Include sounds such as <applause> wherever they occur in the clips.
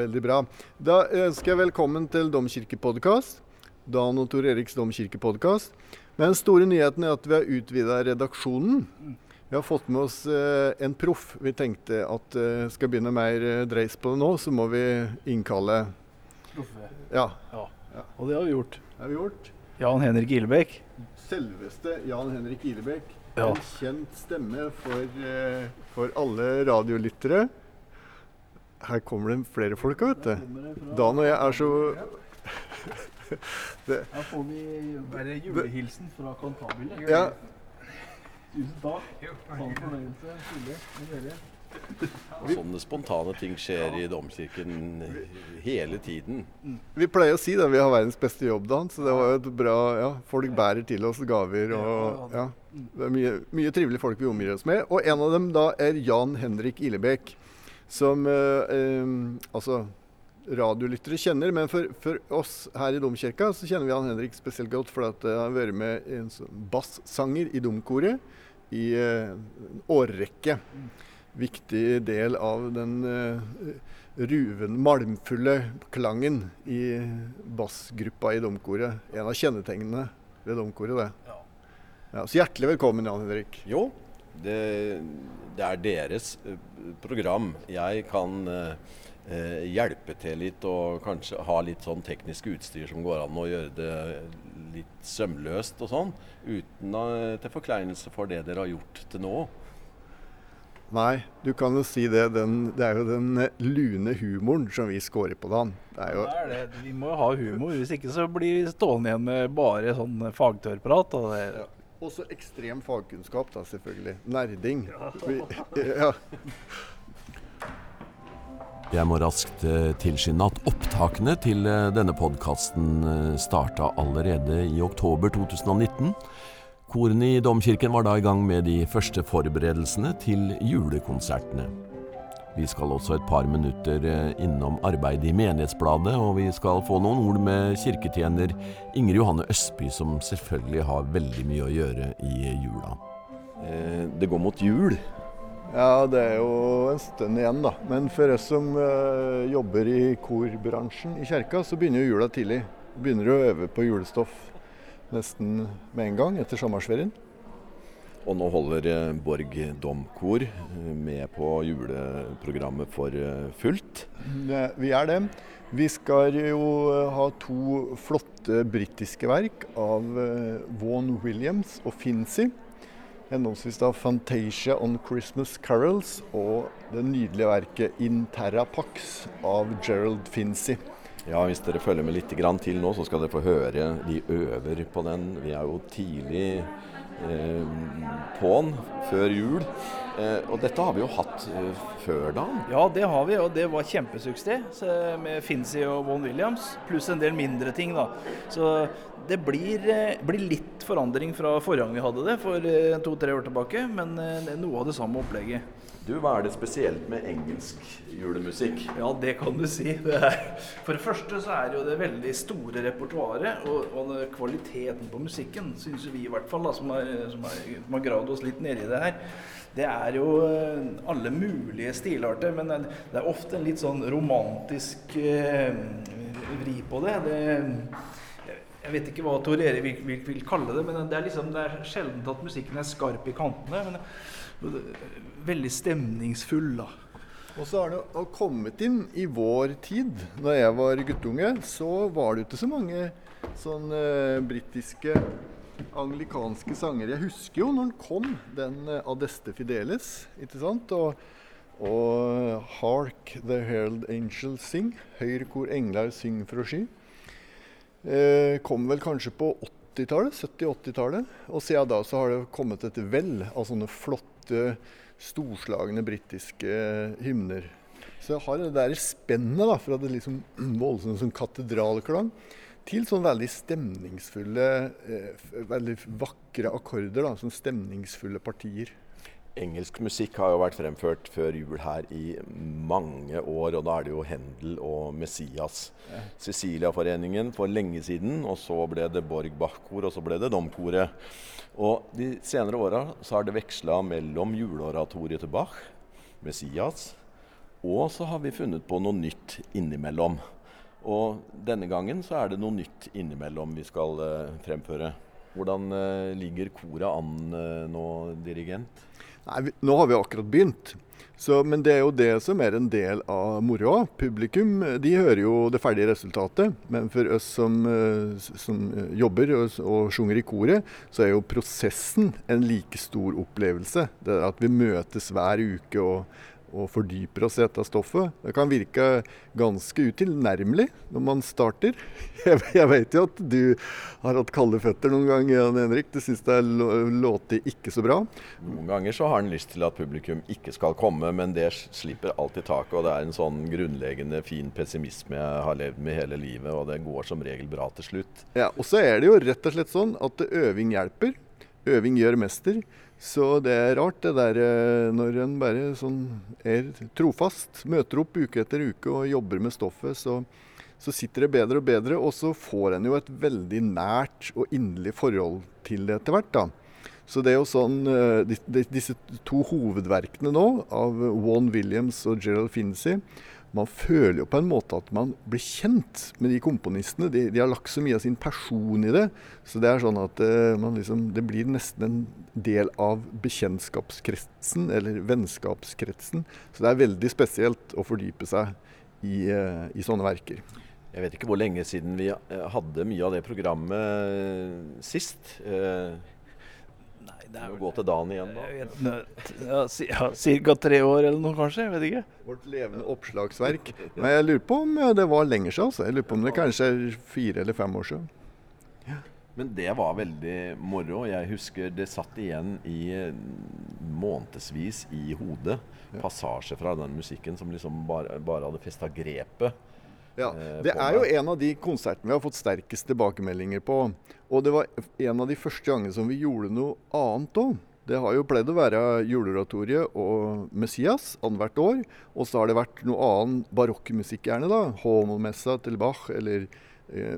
veldig bra. Da ønsker jeg velkommen til Domkirkepodkast. Dan og Tor Eriks domkirkepodkast. Men den store nyheten er at vi har utvida redaksjonen. Vi har fått med oss eh, en proff. Vi tenkte at eh, skal begynne mer eh, dreis på det nå, så må vi innkalle Proffe. Ja, Ja. Og det har vi gjort. det har vi gjort. Jan Henrik Ilebekk. Selveste Jan Henrik Ilebekk. Ja. En kjent stemme for, eh, for alle radiolyttere. Her kommer det flere folk, vet du. Dan og jeg er så <laughs> Her får vi bare julehilsen fra Kantabile. Ja, Tusen takk. Sann fornøyelse. Hyggelig med dere. Sånne spontane ting skjer i domkirken hele tiden. Vi pleier å si det, vi har verdens beste jobb, da, Så det var jo et bra Ja, folk bærer til oss gaver og Ja. Det er mye, mye trivelige folk vi omgir oss med. Og en av dem da er Jan Henrik Ilebekk, som eh, eh, altså radiolyttere kjenner. Men for, for oss her i domkirka så kjenner vi han Henrik spesielt godt fordi han har vært med i en sånn bassanger i domkoret i eh, en årrekke. Viktig del av den eh, ruven, malmfulle klangen i bassgruppa i domkoret. En av kjennetegnene ved domkoret, det. Ja. Ja, så hjertelig velkommen, Jan Henrik. Jo, det, det er deres eh, program. Jeg kan eh, eh, hjelpe til litt og kanskje ha litt sånn teknisk utstyr som går an å gjøre det litt sømløst og sånn. Uten uh, til forkleinelse for det dere har gjort til nå. Nei, du kan jo si det. Den, det er jo den eh, lune humoren som vi scorer på, Dan. Det er jo Det er det. Vi må jo ha humor. Hvis ikke så blir vi stående igjen med bare sånn fagtørrprat. Og det, også ekstrem fagkunnskap, da, selvfølgelig. Nerding. <laughs> Ja. Jeg må raskt eh, tilskynde at opptakene til eh, denne podkasten starta allerede i oktober 2019. Korene i domkirken var da i gang med de første forberedelsene til julekonsertene. Vi skal også et par minutter eh, innom arbeidet i Menighetsbladet, og vi skal få noen ord med kirketjener Inger Johanne Østby, som selvfølgelig har veldig mye å gjøre i jula. Det går mot jul. ja, det er jo en stund igjen, da. Men for oss som eh, jobber i korbransjen i kirka, så begynner jo jula tidlig. Begynner å øve på julestoff nesten med en gang etter sommerferien. Og nå holder eh, Borg Domkor eh, med på juleprogrammet for eh, fullt. Vi er det. Vi skal jo ha to flotte britiske verk av Vaughan Williams og Finzi. Henholdsvis da 'Fantasia on Christmas Carols' og det nydelige verket 'In Terra Pax' av Gerald Finzi. Ja, Hvis dere følger med litt til nå, så skal dere få høre de øver på den. Vi er jo tidlig på'n før jul. Eh, og dette har vi jo hatt eh, før da. ja, det har vi, og det var kjempesuksess med Finzi og Vaughan Williams. Pluss en del mindre ting, da. Så det blir, eh, blir litt forandring fra forrige gang vi hadde det, for eh, to-tre år tilbake. Men eh, noe av det samme opplegget. Du, Hva er det spesielt med engelsk julemusikk? Ja, det kan du si. Det for det første så er det jo det veldig store repertoaret og, og kvaliteten på musikken, syns vi i hvert fall, da, som har, har, har gravd oss litt nedi det her. Det er jo eh, alle mulige stilarter, men det er- ofte en litt sånn romantisk eh, vri på det. det jeg vet ikke hva Tor Erik vil, vil, vil kalle det, men det er liksom, det er sjelden at musikken er skarp i kantene. Men veldig stemningsfull, da. Og så har det kommet inn i vår tid. Da jeg var guttunge, så var det ikke så mange sånne eh, britiske anglikanske sanger. Jeg husker jo når den kom, den eh, Adeste Fideles, ikke sant? Og, og Hark the Herald Angels Sing. Høyre kor engler syng fra sky. Eh, kom vel kanskje på 80-tallet, 70-80-tallet. Og siden da så har det kommet et vell av sånne flotte, storslagne britiske hymner. Så jeg har det der spennet fra det liksom voldsomme sånn katedralklang til sånn veldig stemningsfulle, eh, veldig vakre akkorder. da, Sånn stemningsfulle partier. Engelsk musikk har jo vært fremført før jul her i mange år, og da er det jo Händel og Messias. Ja. Ceciliaforeningen for lenge siden, og så ble det Borg Bach-kor, og så ble det Domkoret. Og de senere åra har det veksla mellom juleoratoriet til Bach, Messias, Og så har vi funnet på noe nytt innimellom. Og denne gangen så er det noe nytt innimellom vi skal uh, fremføre. Hvordan uh, ligger koret an uh, nå, dirigent? Nei, Nå har vi akkurat begynt. Så, men det er jo det som er en del av moroa. Publikum de hører jo det ferdige resultatet. Men for oss som, som jobber og, og synger i koret, så er jo prosessen en like stor opplevelse. Det at vi møtes hver uke og og fordyper oss i dette stoffet. Det kan virke ganske utilnærmelig når man starter. <laughs> Jeg, jeg vet jo at du har hatt kalde føtter noen ganger, Jan Henrik. Du syns det låter ikke så bra? Noen ganger så har en lyst til at publikum ikke skal komme, men det slipper alltid taket. Og det er en sånn grunnleggende fin pessimisme jeg har levd med hele livet, og det går som regel bra til slutt. Ja, Og så er det jo rett og slett sånn at øving hjelper. Øving gjør mester. Så det er rart det der eh, når en bare sånn er trofast, møter opp uke etter uke og jobber med stoffet, så, så sitter det bedre og bedre. Og så får en jo et veldig nært og inderlig forhold til det etter hvert. da. Så det er jo sånn, eh, Disse to hovedverkene nå, av Vaughan Williams og Gerald Finney, man føler jo på en måte at man blir kjent med de komponistene. De, de, har lagt så mye av sin person i det. Så det er sånn at uh, liksom, det blir nesten en del av bekjentskapskretsen, eller vennskapskretsen. Så det er veldig spesielt å fordype seg i, uh, i sånne verker. Jeg vet ikke hvor lenge siden vi eh, hadde mye av det programmet sist. Uh, det er gå til dagen igjen, da? Ja, Ca. tre år eller noe, kanskje. Jeg vet ikke. Vårt levende oppslagsverk. Men jeg lurer på om det var lenger siden. Altså. Jeg lurer på om det kanskje er fire eller fem år siden. Ja. Men det var veldig moro. Jeg husker det satt igjen i månedsvis i hodet. Passasjer fra den musikken som liksom bare, bare hadde festa grepet. Ja, eh, Det er jo en av de konsertene vi har fått sterkest tilbakemeldinger på. Og det var en av de første gangene som vi gjorde noe annet òg. Det har jo pleid å være juleoratoriet og Messias annethvert år. Og så har det vært noe annen barokkmusikk gjerne, da. Homo-messa til Bach eller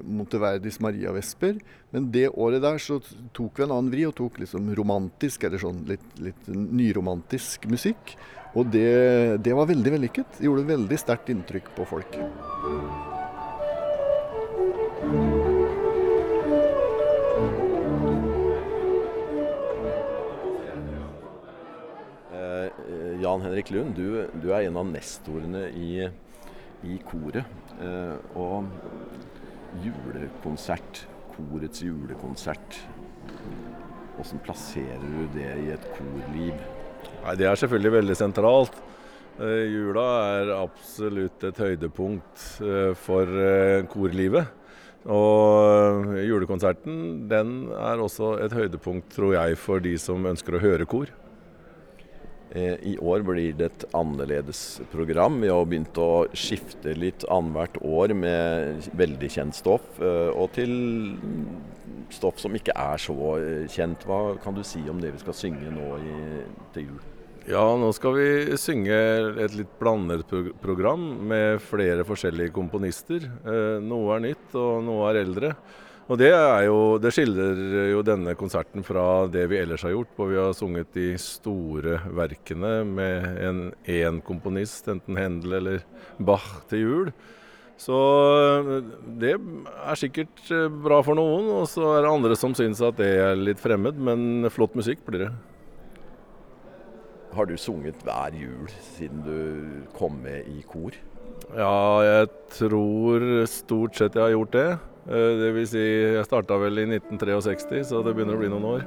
Monteverdis Maria Vesper. Men det året der så tok vi en annen vri og tok liksom romantisk, eller sånn litt, litt nyromantisk musikk. Og det, det var veldig vellykket. Det gjorde veldig sterkt inntrykk på folk. Eh, Jan Henrik Lund, du, du, er en av nestorene i, i koret. Eh, og julekonsert, korets julekonsert, hvordan plasserer du det i et korliv? Nei, Det er selvfølgelig veldig sentralt. Uh, jula er absolutt et høydepunkt uh, for uh, korlivet. Og julekonserten den er også et høydepunkt, tror jeg, for de som ønsker å høre kor. I år blir det et annerledes program. Vi har begynt å skifte litt annethvert år med veldig kjent stoff, og til stoff som ikke er så kjent. Hva kan du si om det vi skal synge nå i, til jul? Ja, nå skal vi synge et litt blandet program med flere forskjellige komponister. Eh, noe er nytt, og noe er eldre. Og det, jo, det, skiller jo denne konserten fra det vi ellers har gjort, hvor vi har sunget de store verkene med en én komponist, enten Hendel eller Bach til jul. Så eh, det er sikkert eh, bra for noen, og så er det andre som syns at det er litt fremmed, men flott musikk blir det. Har du sunget hver jul siden du kom med i kor? Ja, jeg tror stort sett jeg har gjort det. Eh, det vil si, jeg starta vel i 1963, så det begynner å bli noen år.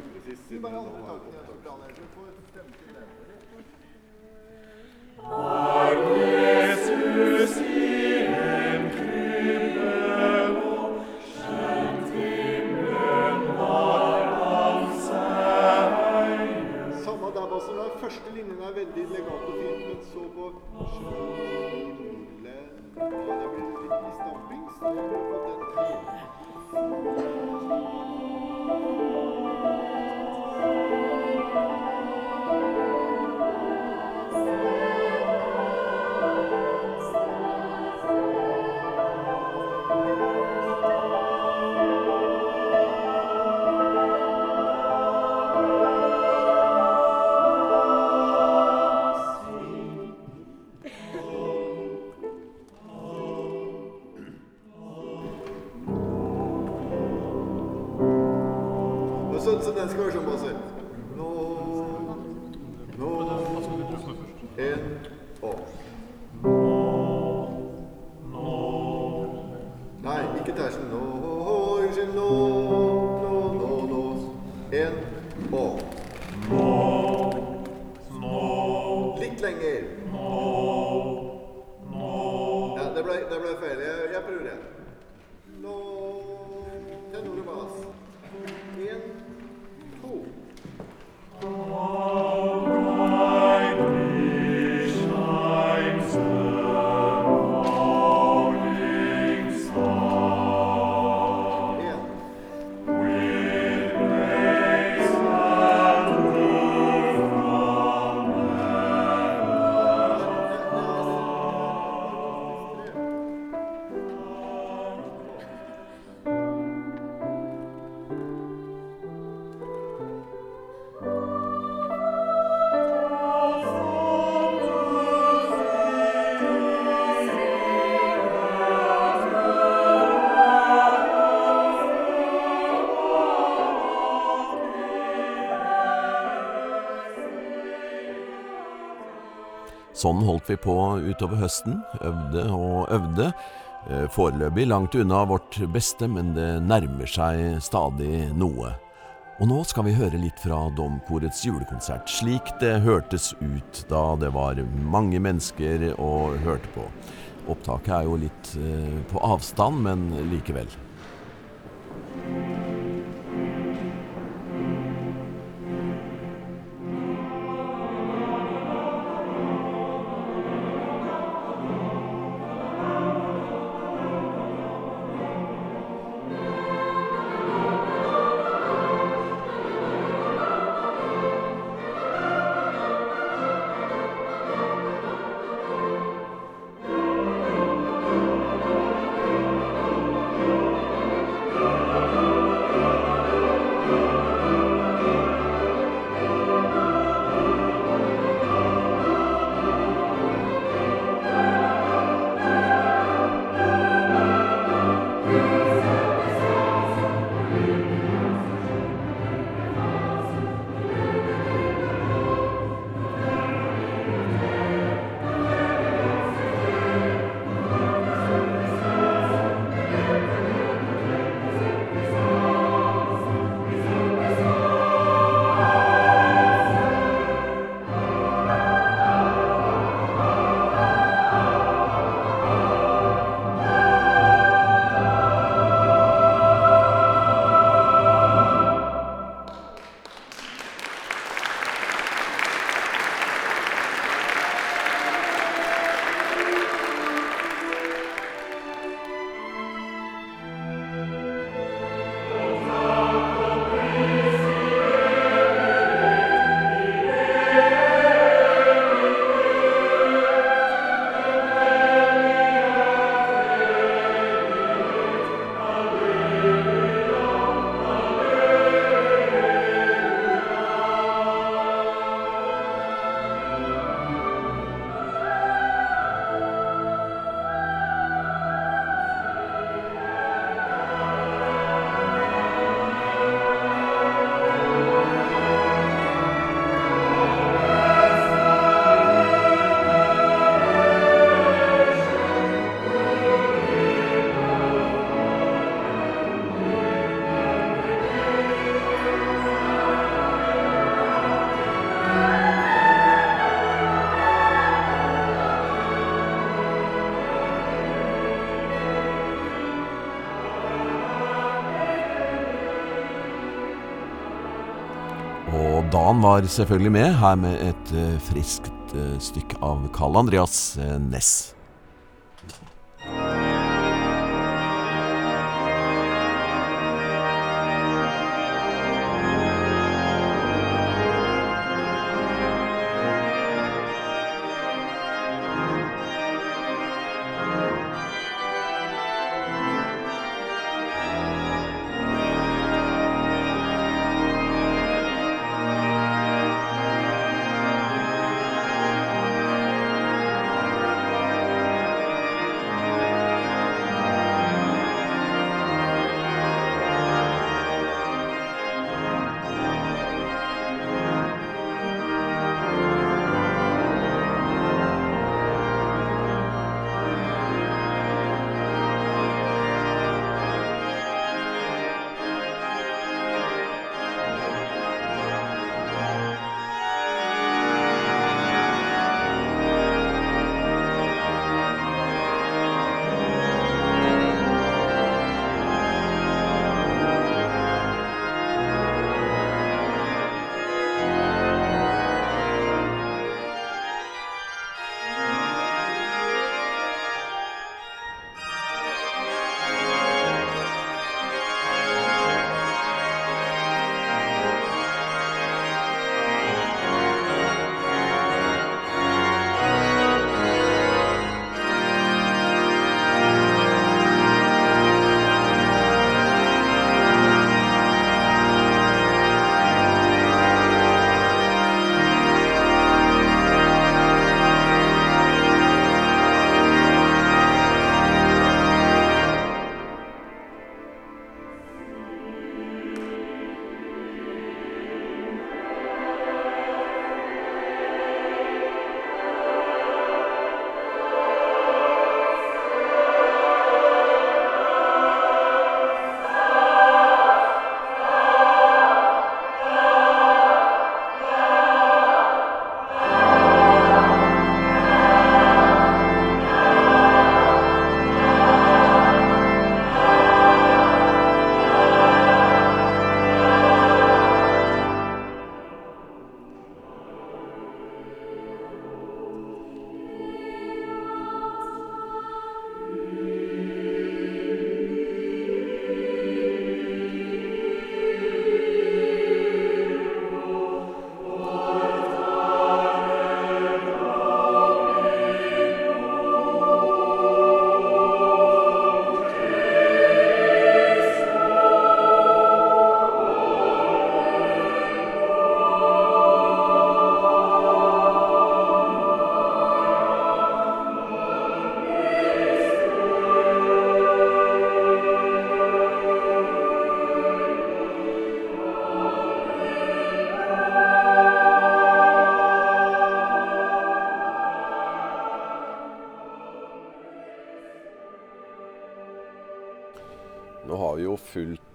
upresis. Gi Jesus i en krybbe nå, skjønt himmelen var hans eie. Samme der, Den første linjen er veldig legat men så på skjønt himmelen var Det blir litt i stamping, så den Sånn holdt vi på utover høsten. Øvde og øvde. Eh, Foreløpig langt unna vårt beste, men det nærmer seg stadig noe. Og nå skal vi høre litt fra Domkorets julekonsert, slik det hørtes ut da det var mange mennesker og hørte på. Opptaket er jo litt eh, på avstand, men likevel. Dan var selvfølgelig med, her med et uh, friskt uh, stykke av Karl Andreas uh, Næss.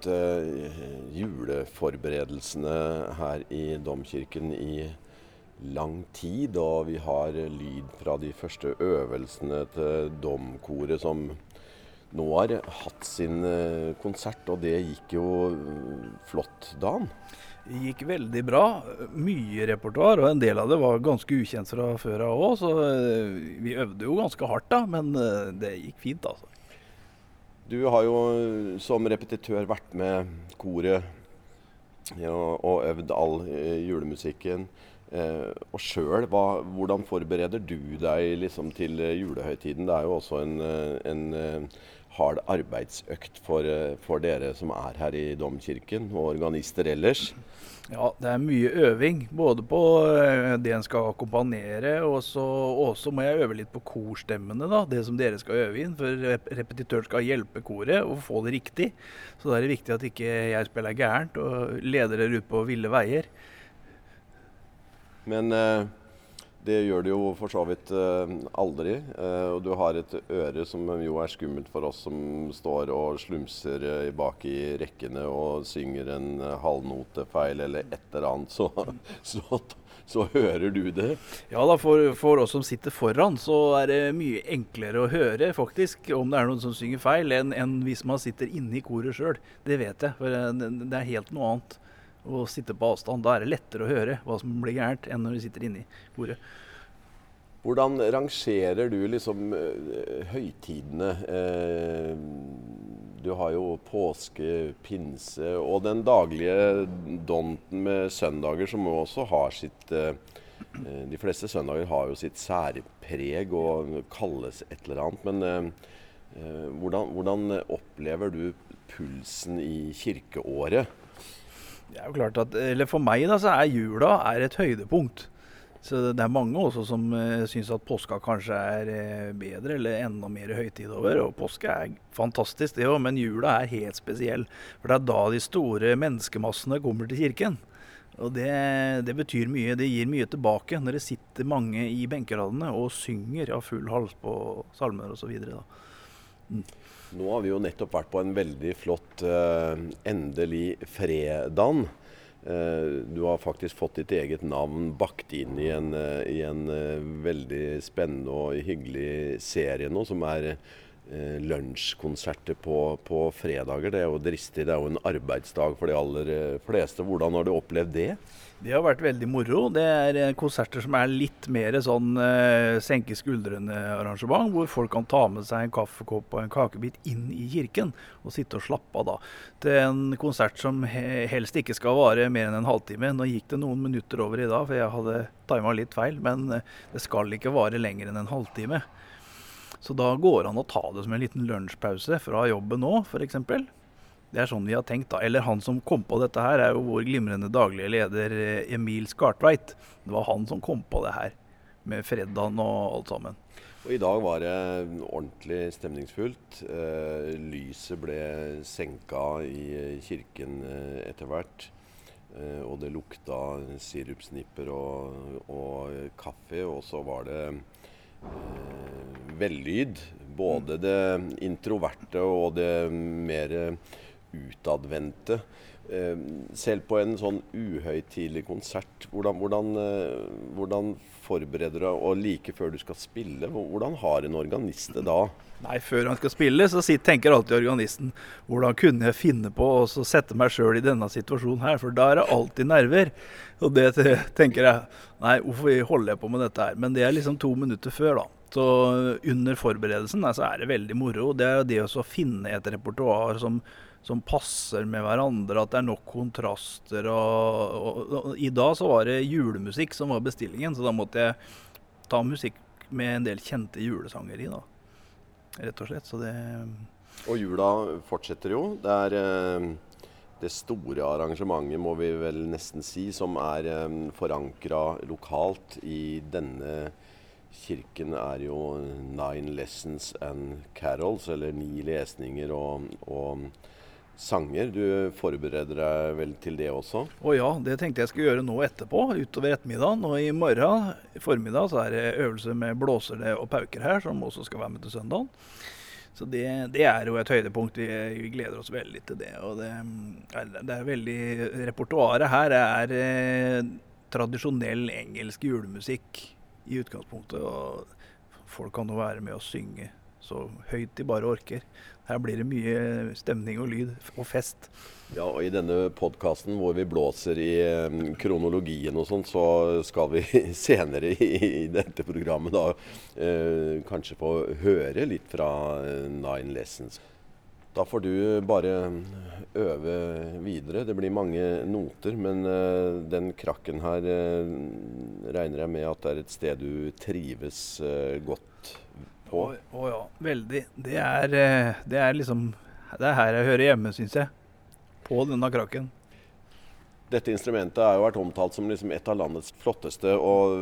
Fulgt eh, juleforberedelsene her i domkirken i lang tid. Og vi har lyd fra de første øvelsene til domkoret som nå har hatt sin eh, konsert. Og det gikk jo mm, flott, Dan. Det gikk veldig bra. Mye repertoar, og en del av det var ganske ukjent fra før av òg. Så eh, vi øvde jo ganske hardt, da. Men eh, det gikk fint, altså. Du har jo som repetitør vært med koret ja, og øvd all eh, julemusikken. Eh, og sjøl, hvordan forbereder du deg liksom, til eh, julehøytiden? Det er jo også en, eh, en hard arbeidsøkt for, for, dere som er her i domkirken, og organister ellers. Ja, det er mye øving. Både på det en skal akkompagnere, og så må jeg øve litt på korstemmene. da, Det som dere skal øve inn. For repetitøren skal hjelpe koret og få det riktig. Så da er det viktig at ikke jeg spiller gærent og leder dere ut på ville veier. Men eh, det gjør det jo for så vidt eh, aldri. Eh, og du har et øre som jo er skummelt for oss som står og slumser eh, bak i rekkene og synger en halvnote feil eller et eller annet, så, <laughs> så, så hører du det. Ja da, for, for, oss som sitter foran, så er det mye enklere å høre faktisk om det er noen som synger feil, enn, enn hvis man sitter inne i koret sjøl. Det vet jeg, for det, det er helt noe annet og sitte på avstand. Da er det lettere å høre hva som blir gærent, enn når du sitter inni bordet. Hvordan rangerer du liksom uh, høytidene? Uh, du har jo påske, pinse og den daglige donten med søndager, som også har sitt uh, De fleste søndager har jo sitt særpreg og kalles et eller annet. Men hvordan, hvordan opplever du pulsen i kirkeåret? Det er jo klart at, eller For meg da, så er jula er et høydepunkt. Så det er mange også som uh, syns at påska kanskje er uh, bedre, eller enda mer høytid over. Og påske er fantastisk, det òg, men jula er helt spesiell. For det er da de store menneskemassene kommer til kirken. Og det, det, betyr mye. Det gir mye tilbake når det sitter mange i benkeradene og synger av full hals på salmer osv. Mm. Nå har vi jo nettopp vært på en veldig flott uh, endelig fredag. Uh, du har faktisk fått ditt eget navn bakt inn i en, uh, i en veldig spennende og hyggelig serie nå, som er lunsjkonserter på, på, fredager. Det er jo dristig. Det er jo en arbeidsdag for de aller fleste. Hvordan har du opplevd det? Det har vært veldig moro. Det er eh, konserter som er litt mer sånn eh, senke skuldrene-arrangement, hvor folk kan ta med seg en kaffekopp og en kakebit inn i kirken og sitte og slappe av da. Er en konsert som he helst ikke skal vare mer enn en halvtime. Nå gikk det noen minutter over i dag, for jeg hadde tima litt feil, men uh, det skal ikke vare lenger enn en halvtime. Så da går det an å ta det som en liten lunsjpause fra jobben nå, f.eks. Det er sånn vi har tenkt, da. Eller han som kom på dette her, er jo vår glimrende daglige leder eh, Emil Skartveit. Det var han som kom på det her, med fredagen og alt sammen. Og I dag var det ordentlig stemningsfullt. Eh, lyset ble senka i kirken eh, etter hvert. Og det lukta sirupsnipper og, og kaffe. Og så var det vellyd. Både det introverte og det mer utadvendte. Eh, selv på en sånn uhøytidelig konsert, hvordan, hvordan, eh, hvordan forbereder deg? Og like før du skal spille, hvordan har en organist det da? Nei, Før han skal spille, så tenker alltid organisten hvordan kunne jeg finne på å sette meg sjøl i denne situasjonen her, for da er det alltid nerver. Og det tenker jeg Nei, hvorfor holder jeg på med dette her? Men det er liksom to minutter før, da. Så under forberedelsen så er det veldig moro. Det er det å finne et repertoar som som passer med hverandre, at det er nok kontraster. Og, og, og, I dag så var det julemusikk som var bestillingen, så da måtte jeg ta musikk med en del kjente julesanger i, da. Rett og slett. Så det Og jula fortsetter jo. Det er eh, det store arrangementet, må vi vel nesten si, som er eh, forankra lokalt i denne kirken er jo Nine Lessons and Carols, eller ni lesninger og, og sanger. Du forbereder deg vel til det også? Å ja, det tenkte jeg skulle gjøre nå etterpå, utover ettermiddagen. Og i morgen formiddag så er det øvelse med blåsere og pauker her, som også skal være med til søndagen. Så det, det er jo et høydepunkt. Vi, vi, gleder oss veldig til det. Og det det er veldig Repertoaret her er eh, tradisjonell engelsk julemusikk i utgangspunktet. Og folk kan jo være med å synge så høyt de bare orker. Her blir det mye stemning og lyd og fest. Ja, og I denne podkasten hvor vi blåser i um, kronologien og sånn, så skal vi <laughs> senere i, dette programmet da eh, kanskje få høre litt fra uh, Nine Lessons. Da får du bare øve videre. Det blir mange noter, men eh, den krakken her regner jeg med at det er et sted du trives godt på. Å, oh, ja, veldig. Det er, eh, det er, liksom Det er her jeg hører hjemme, syns jeg. På denne krakken. Dette instrumentet har jo vært omtalt som liksom et av landets flotteste. Og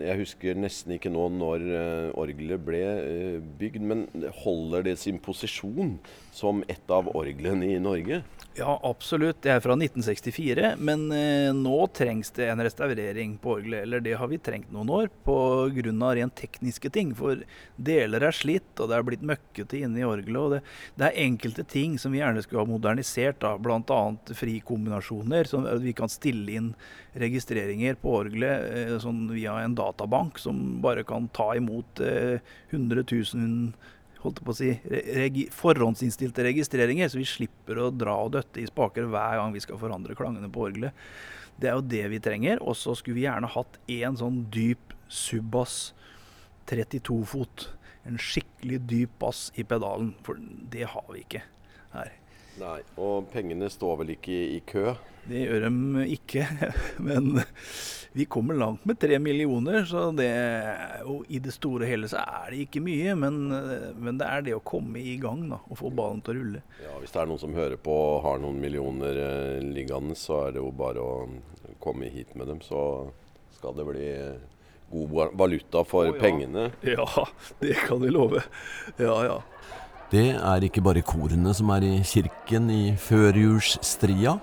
jeg husker nesten ikke nå når uh, orgelet ble uh, bygd. Men holder det sin posisjon som et av orglene i Norge? Ja, absolutt. Det er fra 1964. Men eh, nå trengs det en restaurering på orgelet. Eller det har vi trengt noen år pga. rent tekniske ting. For deler er slitt, og det er blitt møkkete inne i orgelet. Og det, det, er enkelte ting som vi gjerne skulle ha modernisert. Bl.a. frikombinasjoner. Så vi kan stille inn registreringer på orgelet eh, sånn via en databank som bare kan ta imot eh, 100 000 holdt på å si, regi forhåndsinnstilte registreringer, så vi slipper å dra og døtte i spaker hver gang vi skal forandre klangene på orgelet. Det er jo det vi trenger. Og så skulle vi gjerne hatt én sånn dyp subbass 32-fot. En skikkelig dyp bass i pedalen, for det har vi ikke her. Nei, Og pengene står vel ikke i, i kø? Det gjør de ikke, <laughs> men vi kommer langt med tre millioner. Så det, og i det store og hele så er det ikke mye, men, men, det er det å komme i gang da, og få ballen til å rulle. Ja, Hvis det er noen som hører på og har noen millioner eh, liggende, så er det jo bare å komme hit med dem. Så skal det bli god valuta for oh, ja. pengene. Ja, det kan vi love. Ja, ja. Det er ikke bare korene som er i kirken i førjulsstria.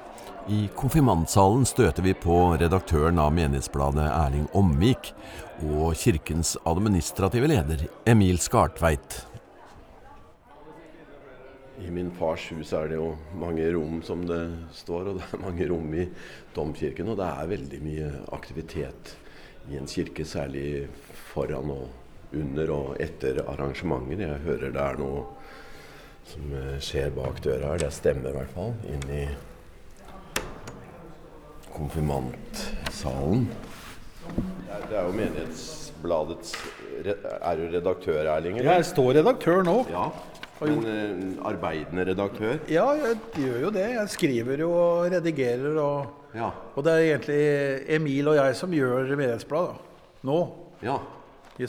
I konfirmantsalen støter vi på redaktøren av menighetsbladet Erling Omvik og kirkens administrative leder Emil Skartveit. I min fars hus er det jo mange rom som det står, og det er mange rom i domkirken. Og det er veldig mye aktivitet i en kirke, særlig foran og under og etter arrangementer. Jeg hører det er noe som eh, skjer bak døra her. Det stemmer i hvert fall. Inn i konfirmantsalen. Det er jo Menighetsbladets Er du redaktør, Erling? Jeg står redaktør nå. Ja, Men uh, arbeidende redaktør? Ja, jeg gjør jo det. Jeg skriver jo og redigerer. Og, ja. og det er egentlig Emil og jeg som gjør Menighetsbladet nå. Ja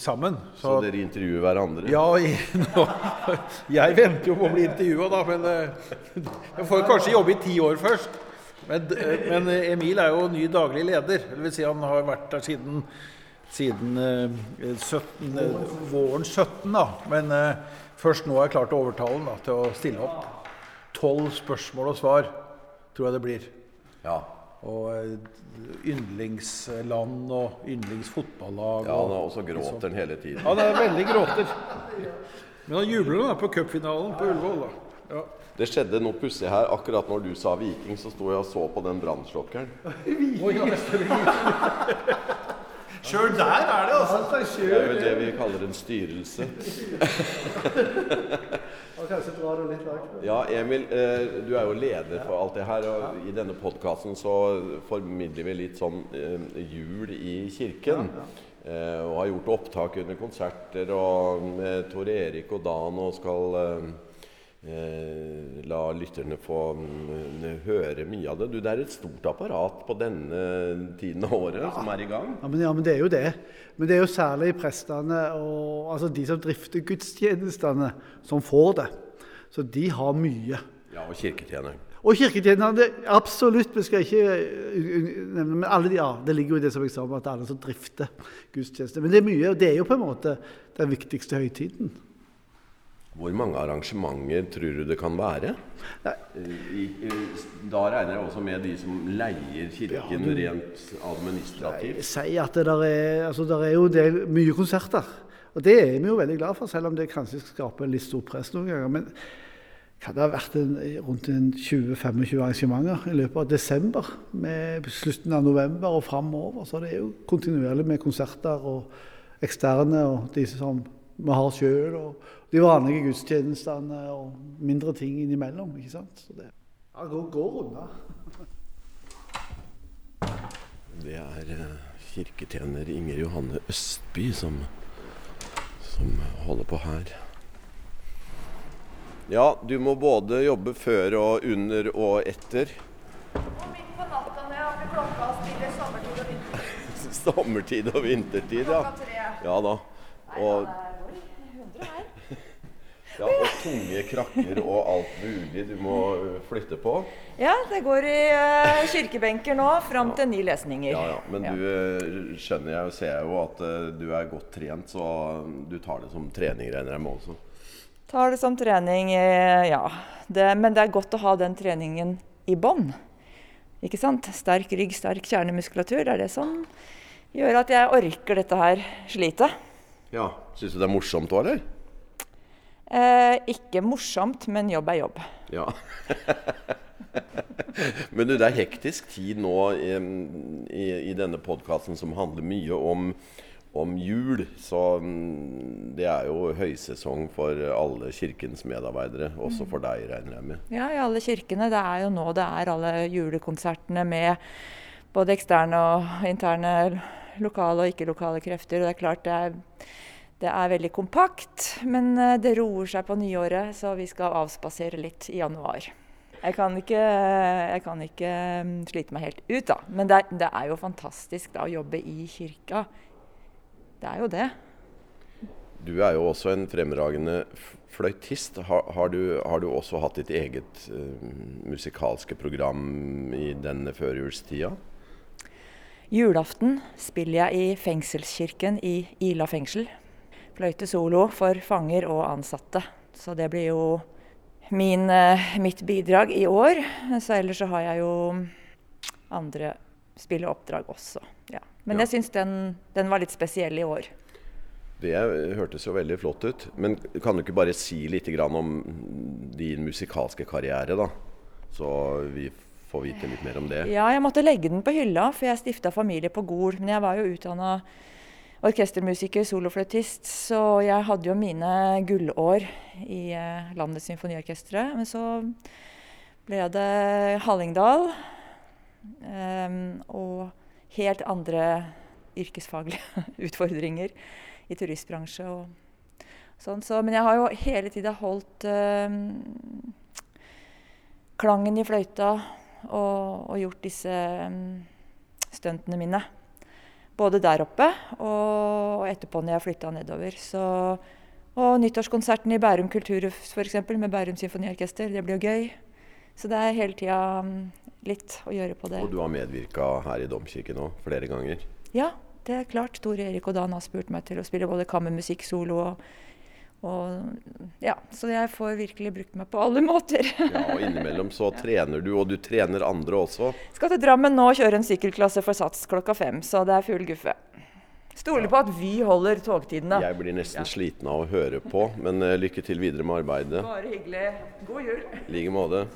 sammen. Så, så, dere intervjuer hverandre? Ja, jeg, jeg venter jo på å bli intervjua, da. Men eh, jeg får kanskje jobbe i ti år først. Men, eh, men, Emil er jo ny daglig leder. Det vil si han har vært der siden, siden 17, eh, våren 17. da. Men først nå har jeg klart å overtale ham til å stille opp. Tolv spørsmål og svar tror jeg det blir. Ja. Og yndlingsland og yndlingsfotballag. Ja, han er også gråter han hele tiden. Han er veldig gråter. Men han jubler da på cupfinalen på Ullevål. Ja. Det skjedde noe pussig her. Akkurat når du sa Viking, så sto jeg og så på den brannslokkeren. <laughs> Sjøl <laughs> der er det, altså. Det er vel det vi kaller en styrelse. <laughs> Ja, Emil, eh, du er jo leder for alt det her. Og i denne podkasten så formidler vi litt sånn eh, jul i kirken. Eh, og har gjort opptak under konserter og med Tor Erik og Dan og skal Eh, la lytterne få mm, høre mye av det. Du, det er et stort apparat på denne tiden av året ja. som er i gang? Ja men, ja men, det er jo det. Men det er jo særlig prestene og altså de som drifter gudstjenestene, som får det. Så de har mye. Ja, Og kirketjeneren. Og kirketjenerne, absolutt. Vi skal ikke nevne Men alle de, ja, det ligger jo i det som jeg sa, om at alle som drifter gudstjenester. Men det er mye, og det er jo på en måte den viktigste høytiden. Hvor mange arrangementer tror du det kan være? Nei. da regner jeg også med de som leier kirken ja, du, rent administrativt. Jeg sier at det der er, altså der er jo del, mye konserter. Og det er vi jo veldig glad for, selv om det kanskje skaper litt stor press noen ganger. Men kan det ha vært en, rundt 20-25 arrangementer i løpet av desember? Med slutten av november og framover. Så det er jo kontinuerlig med konserter og eksterne og de som vi har sjøl. Og de vanlige gudstjenestene og mindre ting innimellom. ikke sant? Så det ja, går, går unna. Det er uh, kirketjener Inger Johanne Østby som, som holder på her. Ja, du må både jobbe før og under og etter. Og midt på natta når jeg har klokka spiller sommertid og vintertid. <laughs> sommertid og vintertid, ja. Klokka tre. Ja da. Og, ja, og tunge krakker og alt mulig du må øh, flytte på. Ja, det går i uh, kirkebenker nå fram til ni lesninger. Ja, ja. Men du uh, skjønner jeg og ser jo at uh, du er godt trent, så du tar det som trening, regner jeg med også? Tar det som trening, ja. Det, men det er godt å ha den treningen i bånn. Ikke sant? Sterk rygg, sterk kjernemuskulatur. Det er det som gjør at jeg orker dette her slitet. Ja. Syns du det er morsomt òg, eller? Eh, ikke morsomt, men jobb er jobb. Ja. <laughs> men du, det er hektisk tid nå i, i, i denne podkasten som handler mye om, om jul, så mm, det er jo høysesong for alle kirkens medarbeidere. Også for deg, regner jeg med. Ja, i alle kirkene. Det er jo nå det er alle julekonsertene med både eksterne og interne lokale og ikke-lokale krefter. Og det er klart det er, det er veldig kompakt, men eh, det roer seg på nyåret, så vi skal avspasere litt i januar. Jeg kan ikke, jeg kan ikke mm, slite meg helt ut, da. Men det, er- det er jo fantastisk da, å jobbe i kirka. Det er jo det. Du er jo også en fremragende fløytist. Har, har, du, har du også hatt ditt eget uh, musikalske program i denne førjulstida? Julaften spiller jeg i fengselskirken i Ila fengsel. Fløyte solo for fanger og ansatte. Så det blir jo min, eh, mitt bidrag i år. Så ellers så har jeg jo andre spilleoppdrag også. Ja. Men Ja. jeg syns den, den var litt spesiell i år. Det hørtes jo veldig flott ut. Men kan du ikke bare si litt om din musikalske karriere, da? Så vi får vite litt mer om det. Ja, jeg måtte legge den på hylla, for jeg stifta familie på Gol. Men jeg var jo utdanna orkestermusiker, solofløytist, så jeg hadde jo mine gullår i eh, landets symfoniorkestre. Men så ble det Hallingdal um, og helt andre yrkesfaglige <laughs> utfordringer i turistbransje og sånn. Så, men jeg har jo hele tida holdt um, klangen i fløyta og, og gjort disse um, stuntene mine. Både der oppe og, etterpå når jeg flytta nedover. Så, og nyttårskonserten i Bærum kulturhus f.eks. med Bærum symfoniorkester. Det blir jo gøy. Så det er hele tida um, litt å gjøre på det. Og du har medvirka her i Domkirken òg, flere ganger. Ja, det er klart. Tor Erik og Dan har spurt meg til å spille både kammermusikk, solo og, og Ja, så jeg får virkelig brukt meg på alle <laughs> måter. Ja, og innimellom så trener du, og du trener andre også. Skal til Drammen nå og kjøre en sykkelklasse for Sats klokka fem, så det er full guffe. Stoler på at Vy holder togtidene. Jeg blir nesten sliten av å høre på, men uh, lykke til videre med arbeidet. Bare hyggelig. God jul. I like måte.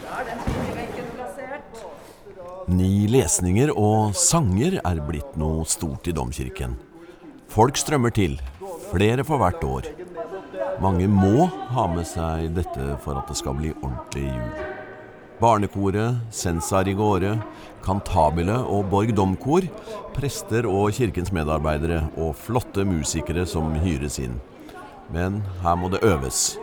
Det er den. Ni lesninger og sanger er blitt noe stort i domkirken. Folk strømmer til, flere for hvert år. Mange må ha med seg dette for at det skal bli ordentlig jul. Barnekoret, Sensar i gårde, Kantabile og Borg domkor, prester og kirkens medarbeidere og flotte musikere som hyres inn. Men her må det øves.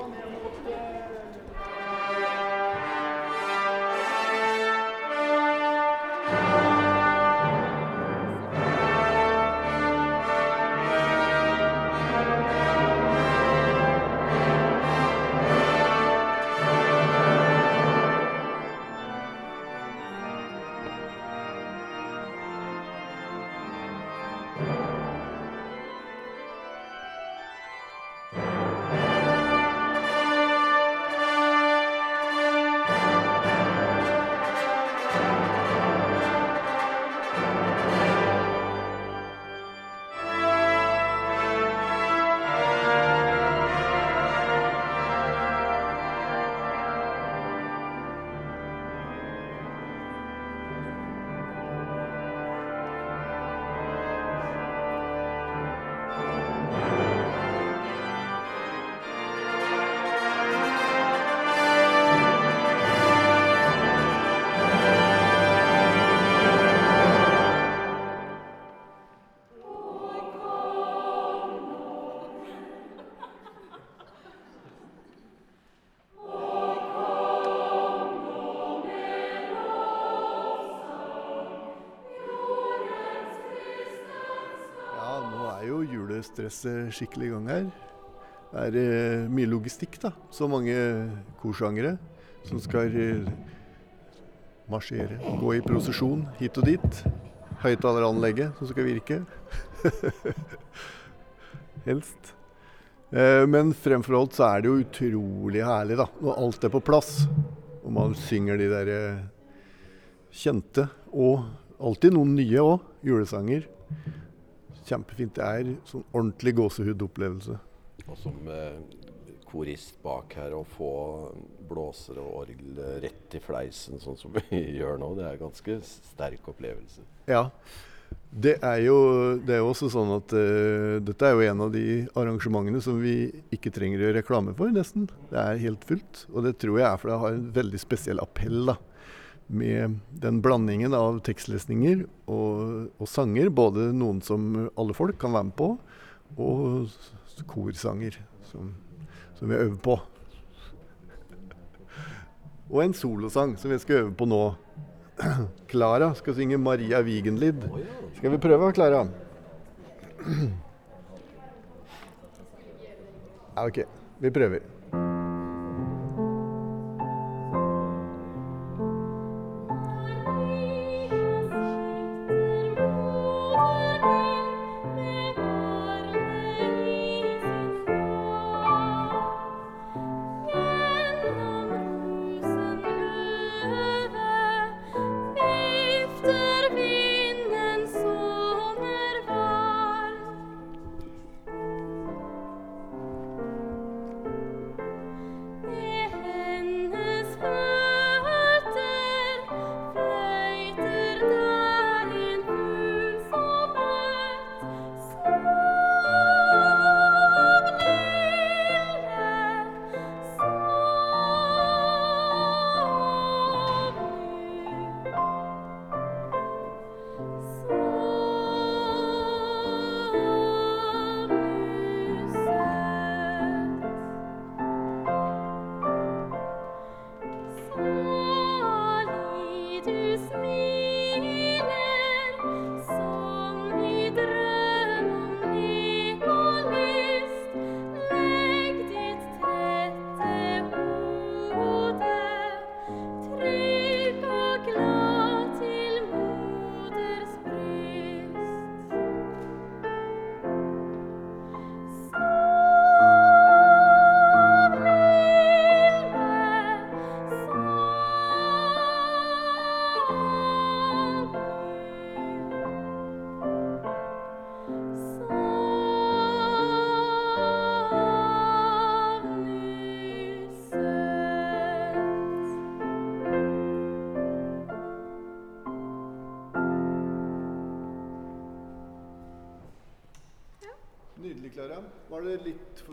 Jo julestresset skikkelig i gang her. Det er eh, mye logistikk, da. Så mange korsangere som skal eh, marsjere. Gå i prosesjon hit og dit. Høyttaleranlegget som skal virke. <laughs> Helst. Eh, men fremfor alt så er det jo utrolig herlig, da. Når alt er på plass. Og man synger de der kjente, og alltid noen nye òg, julesanger. Kjempefint. Det er sånn ordentlig gåsehudopplevelse. Og som eh, korist bak her å få blåser og orgel rett i fleisen, sånn som <laughs> vi gjør nå. Det er en ganske sterk opplevelse. Ja. Det er jo, det er også sånn at uh, dette er jo en av de arrangementene som vi ikke trenger å reklame for, nesten. Det er helt fullt. Og det tror jeg er fordi det har en veldig spesiell appell. da med den blandingen av tekstlesninger og, og, sanger. Både noen som alle folk kan være med på, og korsanger som, som vi øver på. <laughs> Og en solosang som vi skal øve på nå. <clears throat> Klara skal synge 'Maria Wigenlid'. Skal vi prøve, Klara? <clears throat> Ja, OK. Vi prøver.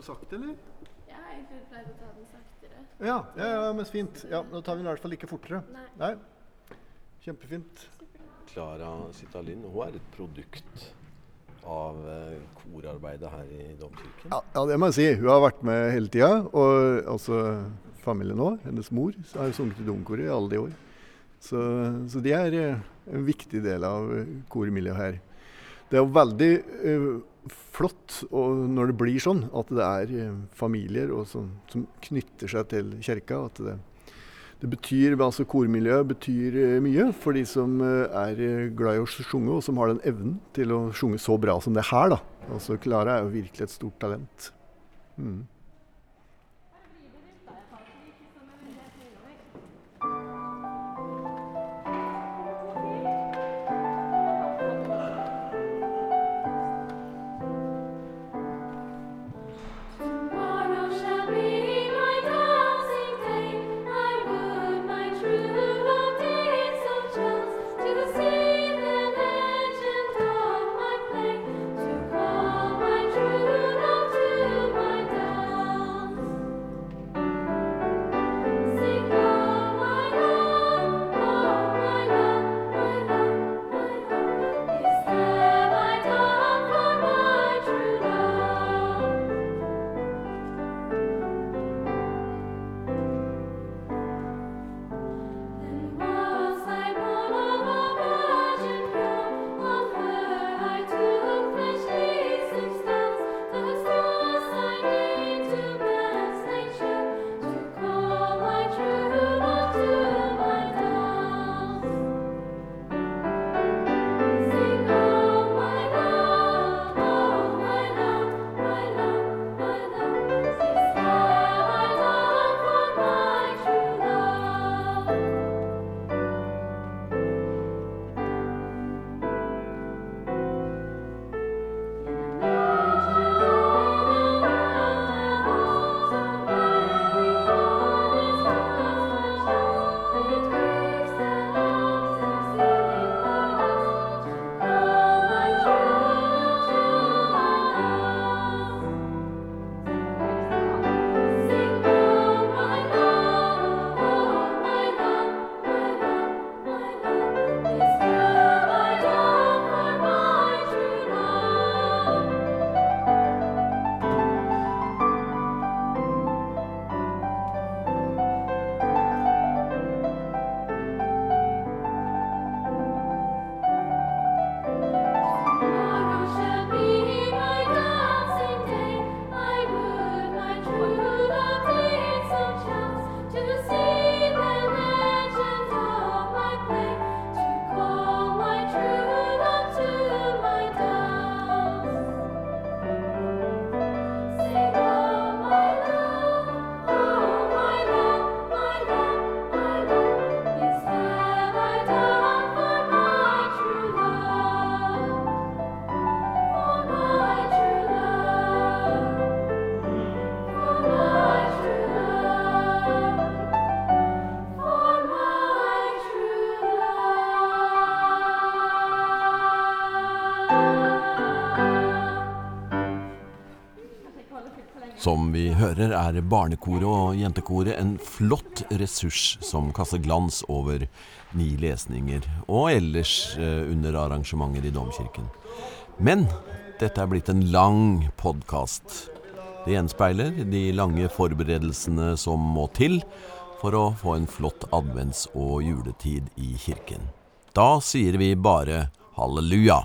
For sakte, eller? Jeg har egentlig pleid å ta den saktere. Ja, ja, ja men fint. Ja, Nå tar vi den i hvert fall ikke fortere. Nei. Nei. Kjempefint. Klara Sitalin, hun er et produkt av eh, korarbeidet her i domkirken? Ja, ja, det må jeg si. Hun har vært med hele tida. Og altså familien òg. Hennes mor har sunget i domkoret i alle de år. Så, så de er eh, en viktig del av kormiljøet her. Det er jo veldig uh, flott når det blir sånn, at det er uh, familier som, som, knytter seg til kirka. At det, det betyr, altså Kormiljøet betyr uh, mye for de som er glad i å synge, og som har den evnen til å synge så bra som det her. da. Altså Klara er jo virkelig et stort talent. Mm. Som vi hører er barnekoret og jentekoret en flott ressurs som kaster glans over ni lesninger og ellers eh, under arrangementer i domkirken. Men dette er blitt en lang podkast. Det gjenspeiler de lange forberedelsene som må til for å få en flott advents- og juletid i kirken. Da sier vi bare halleluja.